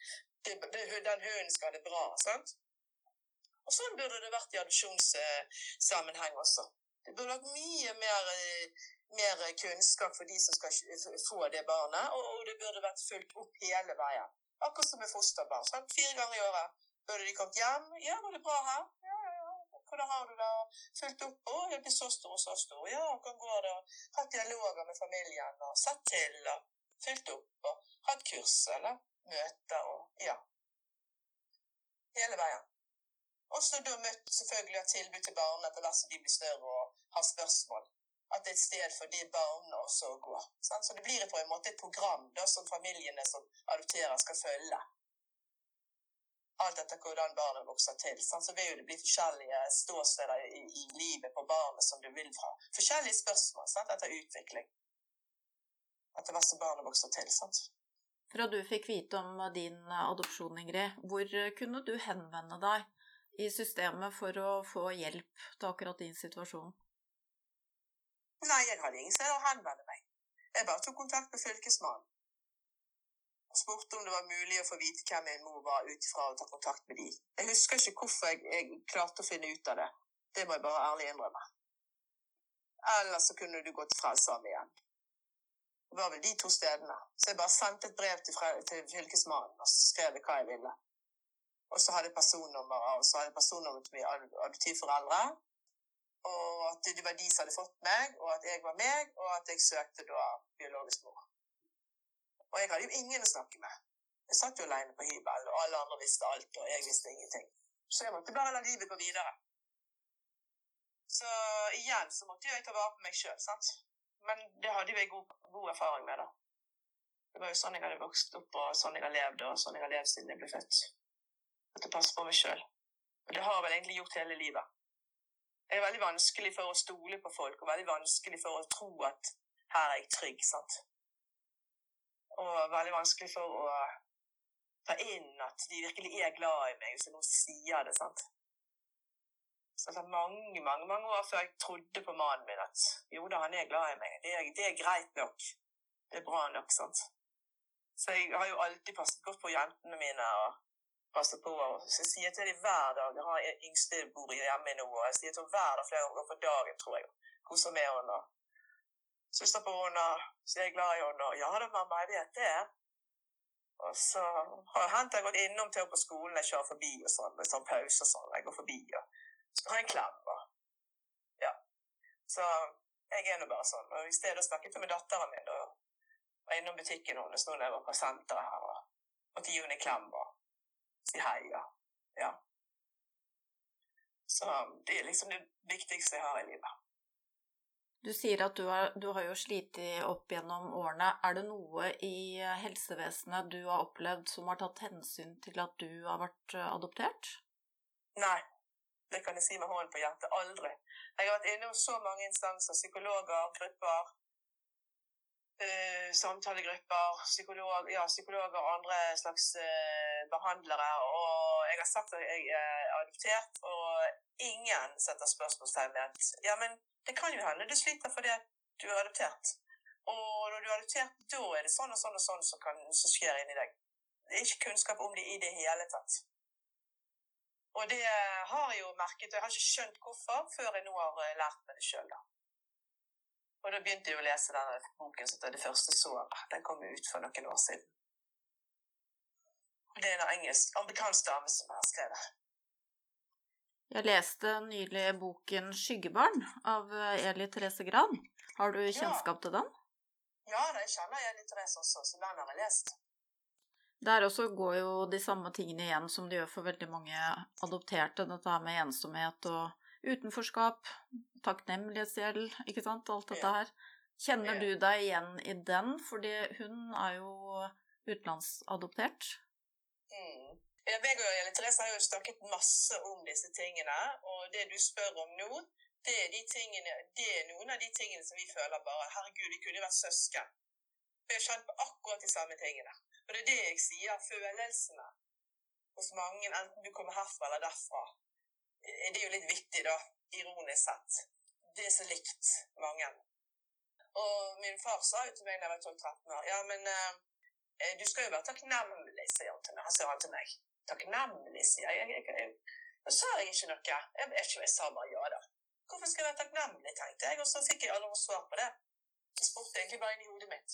det, det, den hunden skal ha det bra. sant? Og sånn burde det vært i adopsjonssammenheng også. Det burde vært mye mer, mer, kunnskap for de som skal få det barnet, og det burde vært fulgt opp hele veien. Akkurat som med fosterbarn. Sant? Fire ganger i året burde de kommet hjem. 'Ja, var det bra her?' ja. Hvordan har du det?' Fulgt opp. 'Å, jeg blir så stor og så stor.' 'Ja, hvordan går det?' Hatt dialoger med familien og sett til og fulgt opp og hatt kurs eller møter og ja. Hele veien. Og så da møtt selvfølgelig et tilbud til barna etter hvert som de blir større og har spørsmål. At det er et sted for de barna også å gå. Så det blir på en måte et program da, som familiene som adopterer, skal følge. Alt etter hvordan barnet vokser til. Sant? Så vil det bli forskjellige ståsteder i, i livet på barnet som du vil fra. Forskjellige spørsmål sant? etter utvikling. Etter hvert som barnet vokser til. sant? Fra du fikk vite om din adopsjon, Ingrid, hvor kunne du henvende deg i systemet for å få hjelp til akkurat din situasjon? Nei, jeg hadde ingen sted å henvende meg. Jeg bare tok kontakt med Fylkesmannen. Spurte om det var mulig å få vite hvem min mor var, ut ifra å ta kontakt med de. Jeg husker ikke hvorfor jeg, jeg, klarte å finne ut av det. Det må jeg bare ærlig innrømme. Eller så kunne du gått Frelsesarmeen igjen. Det var vel de to stedene. Så jeg bare sendte et brev til, til Fylkesmannen og skrev hva jeg ville. Og så hadde jeg personnummer og så hadde jeg personnummer til mine adoptivforeldre. Og at det var de som hadde fått meg, og at jeg var meg, og at jeg søkte da biologisk mor. Og jeg hadde jo ingen å snakke med. Jeg satt jo alene på hybel, og alle andre visste alt, og jeg visste ingenting. Så jeg måtte bare la livet gå videre. Så igjen så måtte jeg ta vare på meg sjøl, sant. Men det hadde jo jeg god, god, erfaring med, da. Det var jo sånn jeg hadde vokst opp, og sånn jeg har levd, og sånn jeg har levd siden jeg ble født At jeg passer på meg sjøl. Og det har jeg vel egentlig gjort hele livet. Det er veldig vanskelig for å stole på folk, og veldig vanskelig for å tro at her er jeg trygg. sant? Og veldig vanskelig for å ta inn at de virkelig er glad i meg, hvis noen sier det. sant? Så det er mange, mange mange år før jeg trodde på mannen min at jo da, han er glad i meg. Det er, det er greit nok. Det er bra nok. sant? Så jeg har jo alltid passet godt på jentene mine. og passet på. Så jeg sier til dem hver dag Jeg har yngste bor hjemme nå, og jeg sier til henne hver dag flere ganger for dagen, tror jeg. Koser med henne. Søster på henne, så jeg er glad i henne. Ja da, mamma, jeg vet det. Og så har han jeg gått innom til henne på skolen, jeg kjører forbi og sånn, med sånn pause og sånn. Jeg går forbi og har jeg en klem. Og, ja. Så jeg er nå bare sånn. Og i stedet snakket jeg med datteren min og innom butikken hennes nå da jeg var på senteret her. og måtte gi henne en klem. og si hei. Ja. ja. Så det er liksom det viktigste jeg har i livet. Du sier at du har, du har jo slitt opp gjennom årene. Er det noe i helsevesenet du har opplevd som har tatt hensyn til at du har vært eh, adoptert? Nei, det kan jeg si med hånden på hjertet. Aldri. Jeg har vært innom så mange instanser, psykologer, grupper, eh, samtalegrupper, psykolog, ja, psykologer og andre slags eh, behandlere. Og jeg har sagt at jeg er adoptert, og ingen setter spørsmålstegn ved at ja, men det kan jo hende du sliter fordi du er adoptert. Og når du er adoptert, da er det sånn og sånn og sånn som, kan, som skjer inni deg. Det er ikke kunnskap om det i det hele tatt. Og det har jeg jo merket, og jeg har ikke skjønt hvorfor før jeg nå har eh, lært meg det sjøl, da. Og da begynte jeg å lese denne boken som 'Det første såret'. Den kom ut for noen år siden. Det er en engelsk, amerikansk dame som har skrevet. Jeg leste nylig boken 'Skyggebarn' av Eli Therese Gran. Har du kjennskap til den? Ja, det kjenner Eli Therese også, så den har jeg lest. Der også går jo de samme tingene igjen som det gjør for veldig mange adopterte. Dette med ensomhet og Utenforskap, takknemlighetsgjeld, ikke sant, alt dette her. Kjenner du deg igjen i den, fordi hun er jo utenlandsadoptert? Ja, meg og Jelle Therese har jo snakket masse om disse tingene, og det du spør om nå, det er, de tingene, det er noen av de tingene som vi føler bare Herregud, vi kunne vært søsken. Vi har kjent på akkurat de samme tingene. Og det er det jeg sier, følelsene hos mange, enten du kommer herfra eller derfra. Eh, Det er jo litt vittig, da, ironisk sett. Det er så likt mange. Og min far sa jo til meg da jeg var 12-13 år Ja, men eh, Du skal jo være takknemlig, sier. Han sier han til meg. Takknemlig, sier jeg. jeg, jeg, jeg. jeg sa jeg ikke noe. Jeg, jeg, sa bare ja, da. Hvorfor skal jeg være takknemlig, tenkte jeg, og så fikk jeg aldri svar på det. Jeg spurte egentlig bare inn i hodet mitt.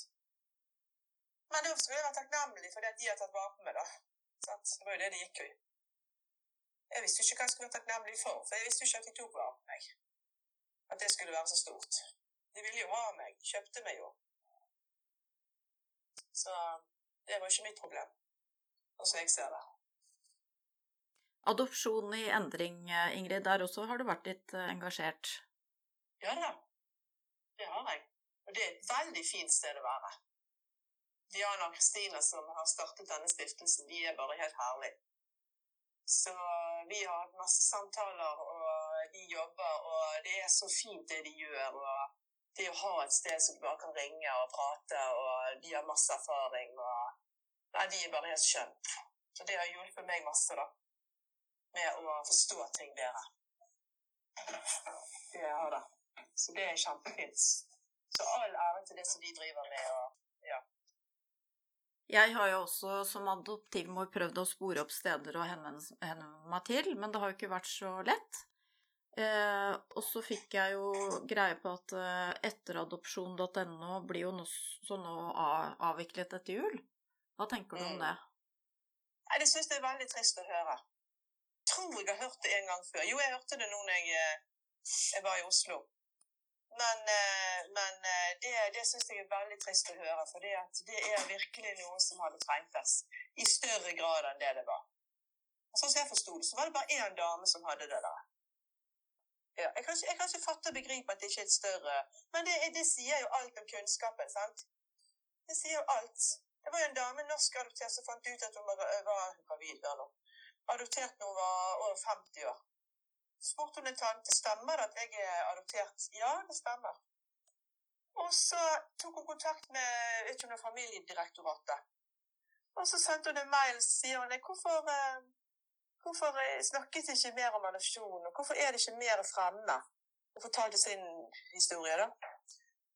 Men da skulle jeg være takknemlig fordi det de har tatt vare på meg, da. Sant? Det var jo det det gikk i. Jeg visste ikke hva jeg skulle være takknemlig for, for jeg visste ikke at de tok vare på meg. At det skulle være så stort. De ville jo ha meg. De kjøpte meg jo. Så det var ikke mitt problem, sånn som jeg ser det. Adopsjon i endring, eh, Ingrid, der også har du vært litt eh, engasjert. Ja da, det har jeg. Og det er et veldig fint sted å være. Diana og Kristina som har startet denne stiftelsen, de er bare helt herlige. Så vi har hatt masse samtaler, og de jobber, og det er så fint det de gjør. og det å ha et sted som du bare kan ringe og prate, og de har masse erfaring. og Nei, de er bare helt skjønt. Så det har hjulpet meg masse, da. Med å forstå ting bedre. Det har det. Så det er kjempefint. Så all ære til det som de driver med. og ja. Jeg har jo også som adoptivmor prøvd å spore opp steder å henvende meg til, men det har jo ikke vært så lett. Eh, og så fikk jeg jo greie på at eh, etteradopsjon.no blir jo nå, så nå avviklet etter jul. Hva tenker du om Mm. det? Nei, Det syns jeg er veldig trist å høre. Tror jeg har hørt det en gang før. Jo, jeg hørte det nå når jeg, eh, jeg var i Oslo. Men, eh, men eh, det, det syns jeg er veldig trist å høre, for det, det er virkelig noe som hadde trengtes. I større grad enn det det var. Sånn som jeg forsto det, så var det bare én dame som hadde det der. Ja, jeg, kan ikke, jeg kan ikke fatte og begripe at det ikke er et større Men det, det sier jo alt om kunnskapen, sant? Det sier jo alt. Det var jo en dame, norsk adoptert, som fant ut at hun var, var gravid Eller. Adoptert når hun var over 50 år. Spurte hun en tante stemmer det at jeg er adoptert. Ja, det stemmer. Og så tok hun kontakt med jeg vet ikke Familiedirektoratet. Og så sendte hun en mail og sier hun hvorfor, eh, hvorfor eh, snakkes det ikke mer om adopsjon, og hvorfor er det ikke mer fremme? Hun fortalte sin historie, da.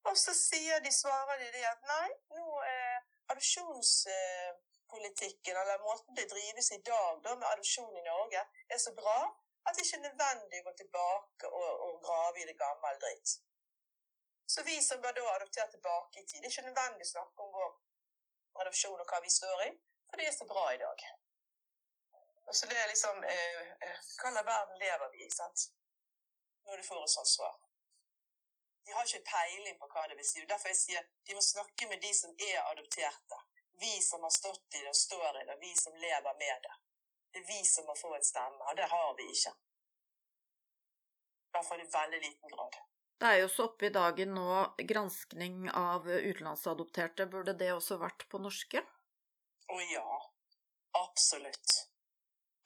Og så sier de, svarer de det at nei, nå er adopsjonspolitikken, eller måten det drives i dag da, med adopsjon i Norge, er så bra at det ikke er nødvendig å gå tilbake og, og grave i det gamle dritt. Så vi som da adoptere tilbake i tid, det er ikke nødvendig å snakke om vår adopsjon og hva vi står i, for det er så bra i dag. Og så det er liksom eh, eh, Hva slags verden lever vi i, sant? Når du får et sånt svar. De har ikke peiling på hva det vil si. Derfor jeg sier de må snakke med de som er adopterte. Vi som har stått i det og står i det, vi som lever med det. Det er vi som må få en stemme, og det har vi ikke. I hvert fall i veldig liten grad. Det er jo så oppe i dagen nå granskning av utenlandsadopterte. Burde det også vært på norske? Å ja, absolutt.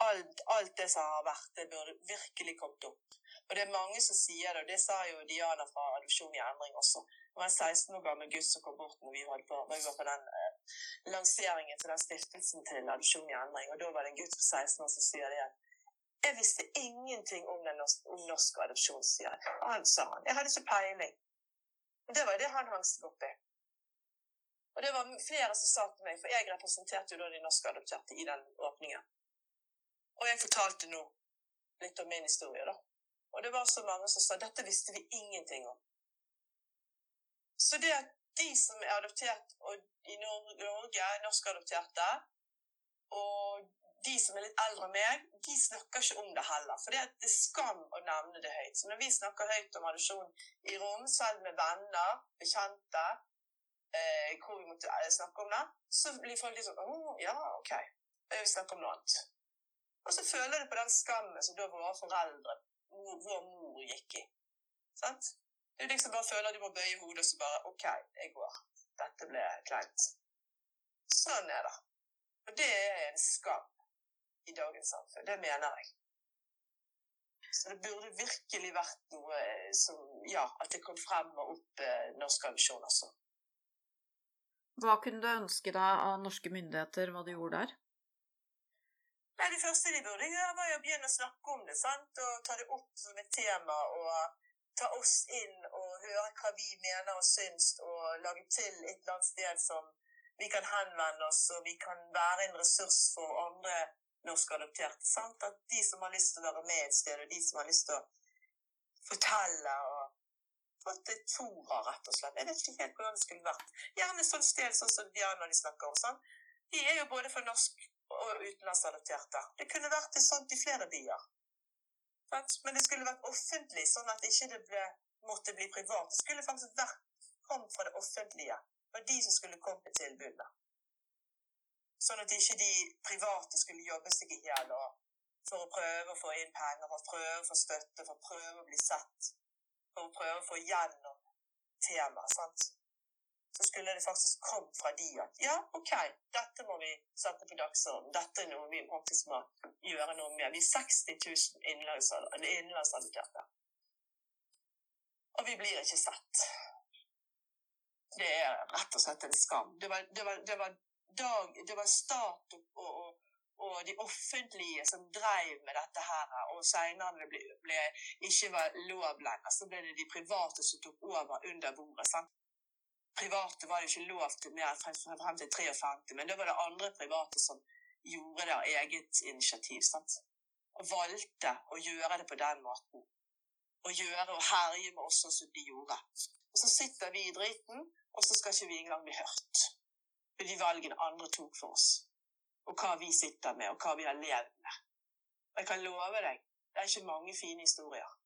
Alt, alt det som har vært, det burde virkelig kommet opp. Og det er mange som sier det, og det sa jo Diana fra Adopsjon i endring også. Det var en 16 år gammel gutt som kom bort når vi, på, når vi var på den eh, lanseringen til den stiftelsen til Adopsjon i endring. Og da var det en gutt på 16 år som sier det igjen. Jeg visste ingenting om, den norske, norske han sa han. Jeg hadde ikke peiling. Og det var det han hang seg opp i. Og det var flere som sa til meg, for jeg representerte jo da de norske adopterte i den åpningen. Og jeg fortalte nå litt om min historie, da. Og det var så mange som sa dette visste vi ingenting om. Så det at de som er adoptert i Norge, norskadopterte, og de som er litt eldre enn meg, de snakker ikke om det heller. For det er skam å nevne det høyt. Så når vi snakker høyt om adopsjon i rom, selv med venner, bekjente, eh, hvor vi måtte snakke om det, så blir folk litt sånn Å, ja, OK. Jeg vil snakke om noe annet. Og så føler du på den skammen som da våre foreldre vår mor gikk i. Sant? Det er liksom bare føler du må bøye hodet og så bare OK, jeg går. Dette ble kleint. Sånn er det. Og det er en skam i dagens samfunn. Det mener jeg. Så det burde virkelig vært noe eh, som Ja, at det kom frem og opp eh, norsk avisjon også. Hva kunne du ønske deg av norske myndigheter, hva de gjorde der? Nei, Det første de burde gjøre, var å begynne å snakke om det. sant? Og ta det opp som et tema. Og ta oss inn og høre hva vi mener og syns, og lage til et eller annet sted som vi kan henvende oss, og vi kan være en ressurs for andre norskadopterte. sant? At de som har lyst til å være med et sted, og de som har lyst til å fortelle og fått et fora, rett og slett. Jeg vet ikke helt hvordan det skulle vært. Gjerne sånn sted sånn som Diana de snakker om. sånn. De er jo både for norsk- og utenlandsadopterte. Det kunne vært det sånt i flere byer. Men det skulle vært offentlig, sånn at ikke det ble, måtte bli privat. Det skulle faktisk vært kommet fra det offentlige. Det var de som skulle komme til tilbudene. Sånn at ikke de private skulle jobbe seg i hjel for å prøve å få inn penger, for å prøve å få støtte, for å prøve å bli sett, for å prøve å få gjennom temaet. sant? Så skulle det faktisk kommet fra de at ja, OK, dette må vi sette på dagsordenen. Dette er noe vi faktisk må gjøre noe med. Vi er 60 000 innenlandsadopterte. Og vi blir ikke sett. Det er rett og slett en skam. Det var, det var, det var dag, det var stat og, og, og, de offentlige som drev med dette her, og senere det ble, ble, ikke var lov lenger, så ble det de private som tok over under bordet. sant? Private var jo ikke lov til mer frem til 53, men det var det andre private som gjorde det av eget initiativ. sant? Og valgte å gjøre det på den måten. Og gjøre og herje med oss sånn som de gjorde. Og så sitter vi i driten, og så skal ikke vi engang bli hørt de valgene andre tok for oss. Og hva vi sitter med, og hva vi har levd med. Og jeg kan love deg, det er ikke mange fine historier.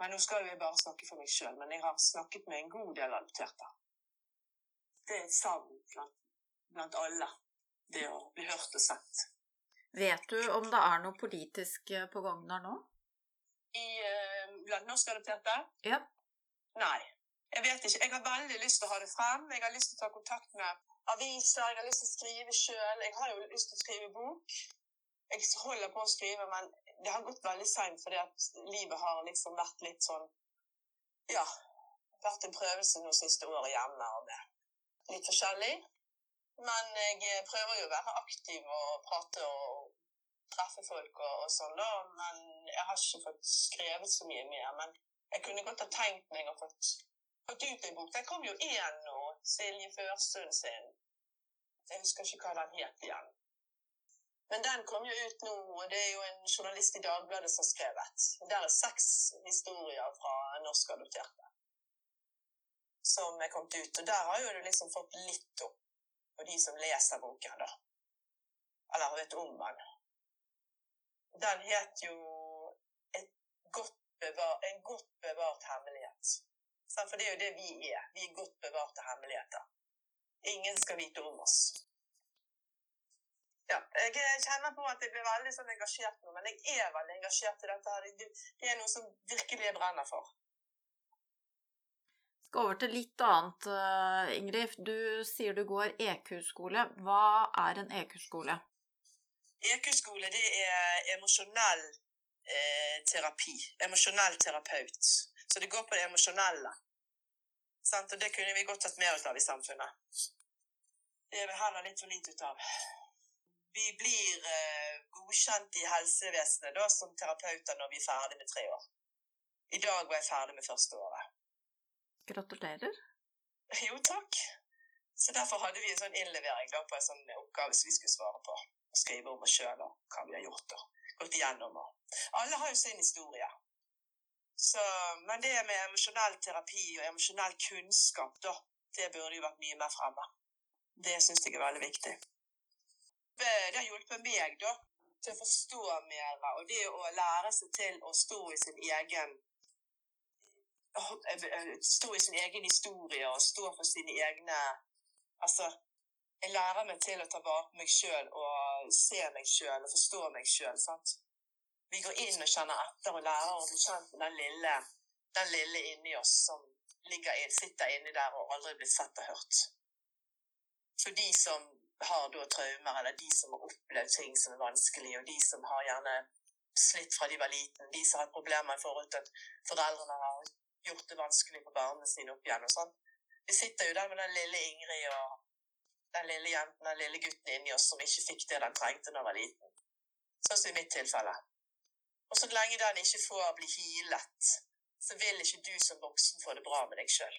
Men nå skal jo jeg bare snakke for meg sjøl, men jeg har snakket med en god del adopterte. Det er et savn blant, blant alle, det å bli hørt og sett. Vet du om det er noe politisk eh, på gang der nå? I, eh, blant norskadopterte? Ja. Nei. Jeg vet ikke. Jeg har veldig lyst til å ha det frem. Jeg har lyst til å ta kontakt med aviser. Jeg har lyst til å skrive sjøl. Jeg har jo lyst til å skrive bok. Jeg holder på å skrive, men det har gått veldig seint fordi at livet har liksom vært litt sånn Ja. Vært en prøvelse nå siste året hjemme og det. litt forskjellig. Men jeg prøver jo å være aktiv og prate og treffe folk og, og sånn, da. Men jeg har ikke fått skrevet så mye mer. Men jeg kunne godt ha tenkt meg å fått fått ut en bok. Der kom jo én nå, Silje Førstund sin. Jeg husker ikke hva den het igjen. Men den kom jo ut nå, og det er jo en journalist i Dagbladet som har skrevet. Der er seks historier fra norskadopterte som er kommet ut. Og der har jo du liksom fått litt opp på de som leser boken, da. Eller vet om den. Den het jo godt bevar, En godt bevart hemmelighet. For det er jo det vi er. Vi er godt bevarte hemmeligheter. Ingen skal vite om oss. Ja, jeg kjenner på at jeg blir veldig sånn engasjert nå, men jeg er veldig engasjert i dette. Det er noe som virkelig jeg brenner for. Skal over til litt annet, eh, Ingrid. Du sier du går EQ-skole. Hva er en EQ-skole? EQ-skole det er emosjonell eh, terapi. Emosjonell terapeut. Så det går på det emosjonelle. Sant? Og det kunne vi godt tatt mer ut av i samfunnet. Det er vi heller litt for lite ut av. Vi blir eh, godkjent i helsevesenet da, som terapeuter når vi er ferdig med tre år. I dag var jeg ferdig med første året. Gratulerer. Jo, takk. Så derfor hadde vi en sånn innlevering da, på en sånn oppgave som vi skulle svare på. Og skrive om oss sjøl og hva vi har gjort og gått igjennom. Alle har jo sin historie. Så, men det med emosjonell terapi og emosjonell kunnskap, da, det burde jo vært mye mer fremme. Det syns jeg er veldig viktig. Det har hjulpet meg da, til å forstå mer, og det å lære seg til å stå i sin egen Stå i sin egen historie og stå for sine egne Altså, jeg lærer meg til å ta vare på meg sjøl og se meg sjøl og forstå meg sjøl. vi går inn og kjenner etter og lærer å bli kjent med den lille, den lille inni oss som ligger sitter inni der og aldri blir sett og hørt. For de som har da traumer, eller de som har opplevd ting som er vanskelig, og de som har gjerne slitt fra de var liten, de som har problemer i forhold til at foreldrene har gjort det vanskelig på barna sine opp igjen og sånn. Vi sitter jo der med den lille Ingrid og den lille jenten, den lille gutten inni oss som ikke fikk det den trengte da den var liten. Sånn som i mitt tilfelle. Og så lenge den ikke får bli healet, så vil ikke du som voksen få det bra med deg sjøl.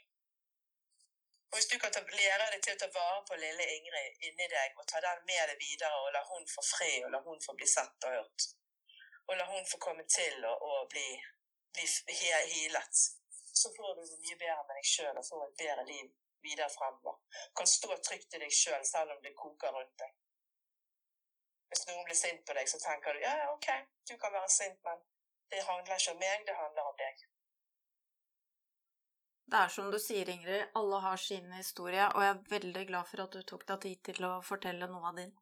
Og hvis du kan ta, lære deg til å ta vare på lille Ingrid inni deg og ta den med deg videre og la hun få fred og la hun få bli sett og hørt, og la hun få komme til og, og bli, bli healet, så får du det mye bedre med deg sjøl og får et bedre liv videre fremover. Kan stå trygt i deg sjøl selv, selv om det koker rundt deg. Hvis noen blir sint på deg, så tenker du ja, OK, du kan være sint, men det handler ikke om meg, det handler om deg. Det er som du sier, Ingrid, alle har sin historie, og jeg er veldig glad for at du tok deg tid til å fortelle noe av din.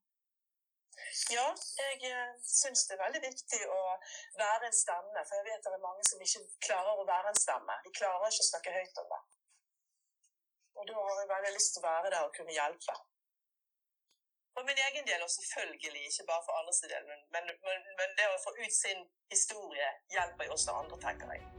Ja, jeg eh, syns det er veldig viktig å være en stemme, for jeg vet det er mange som ikke klarer å være en stemme. De klarer ikke å snakke høyt om det. Og da har jeg veldig lyst til å være der og kunne hjelpe. For min egen del, og selvfølgelig ikke bare for andres del, men, men, men, det å få ut sin historie hjelper jo også andre, tenker jeg.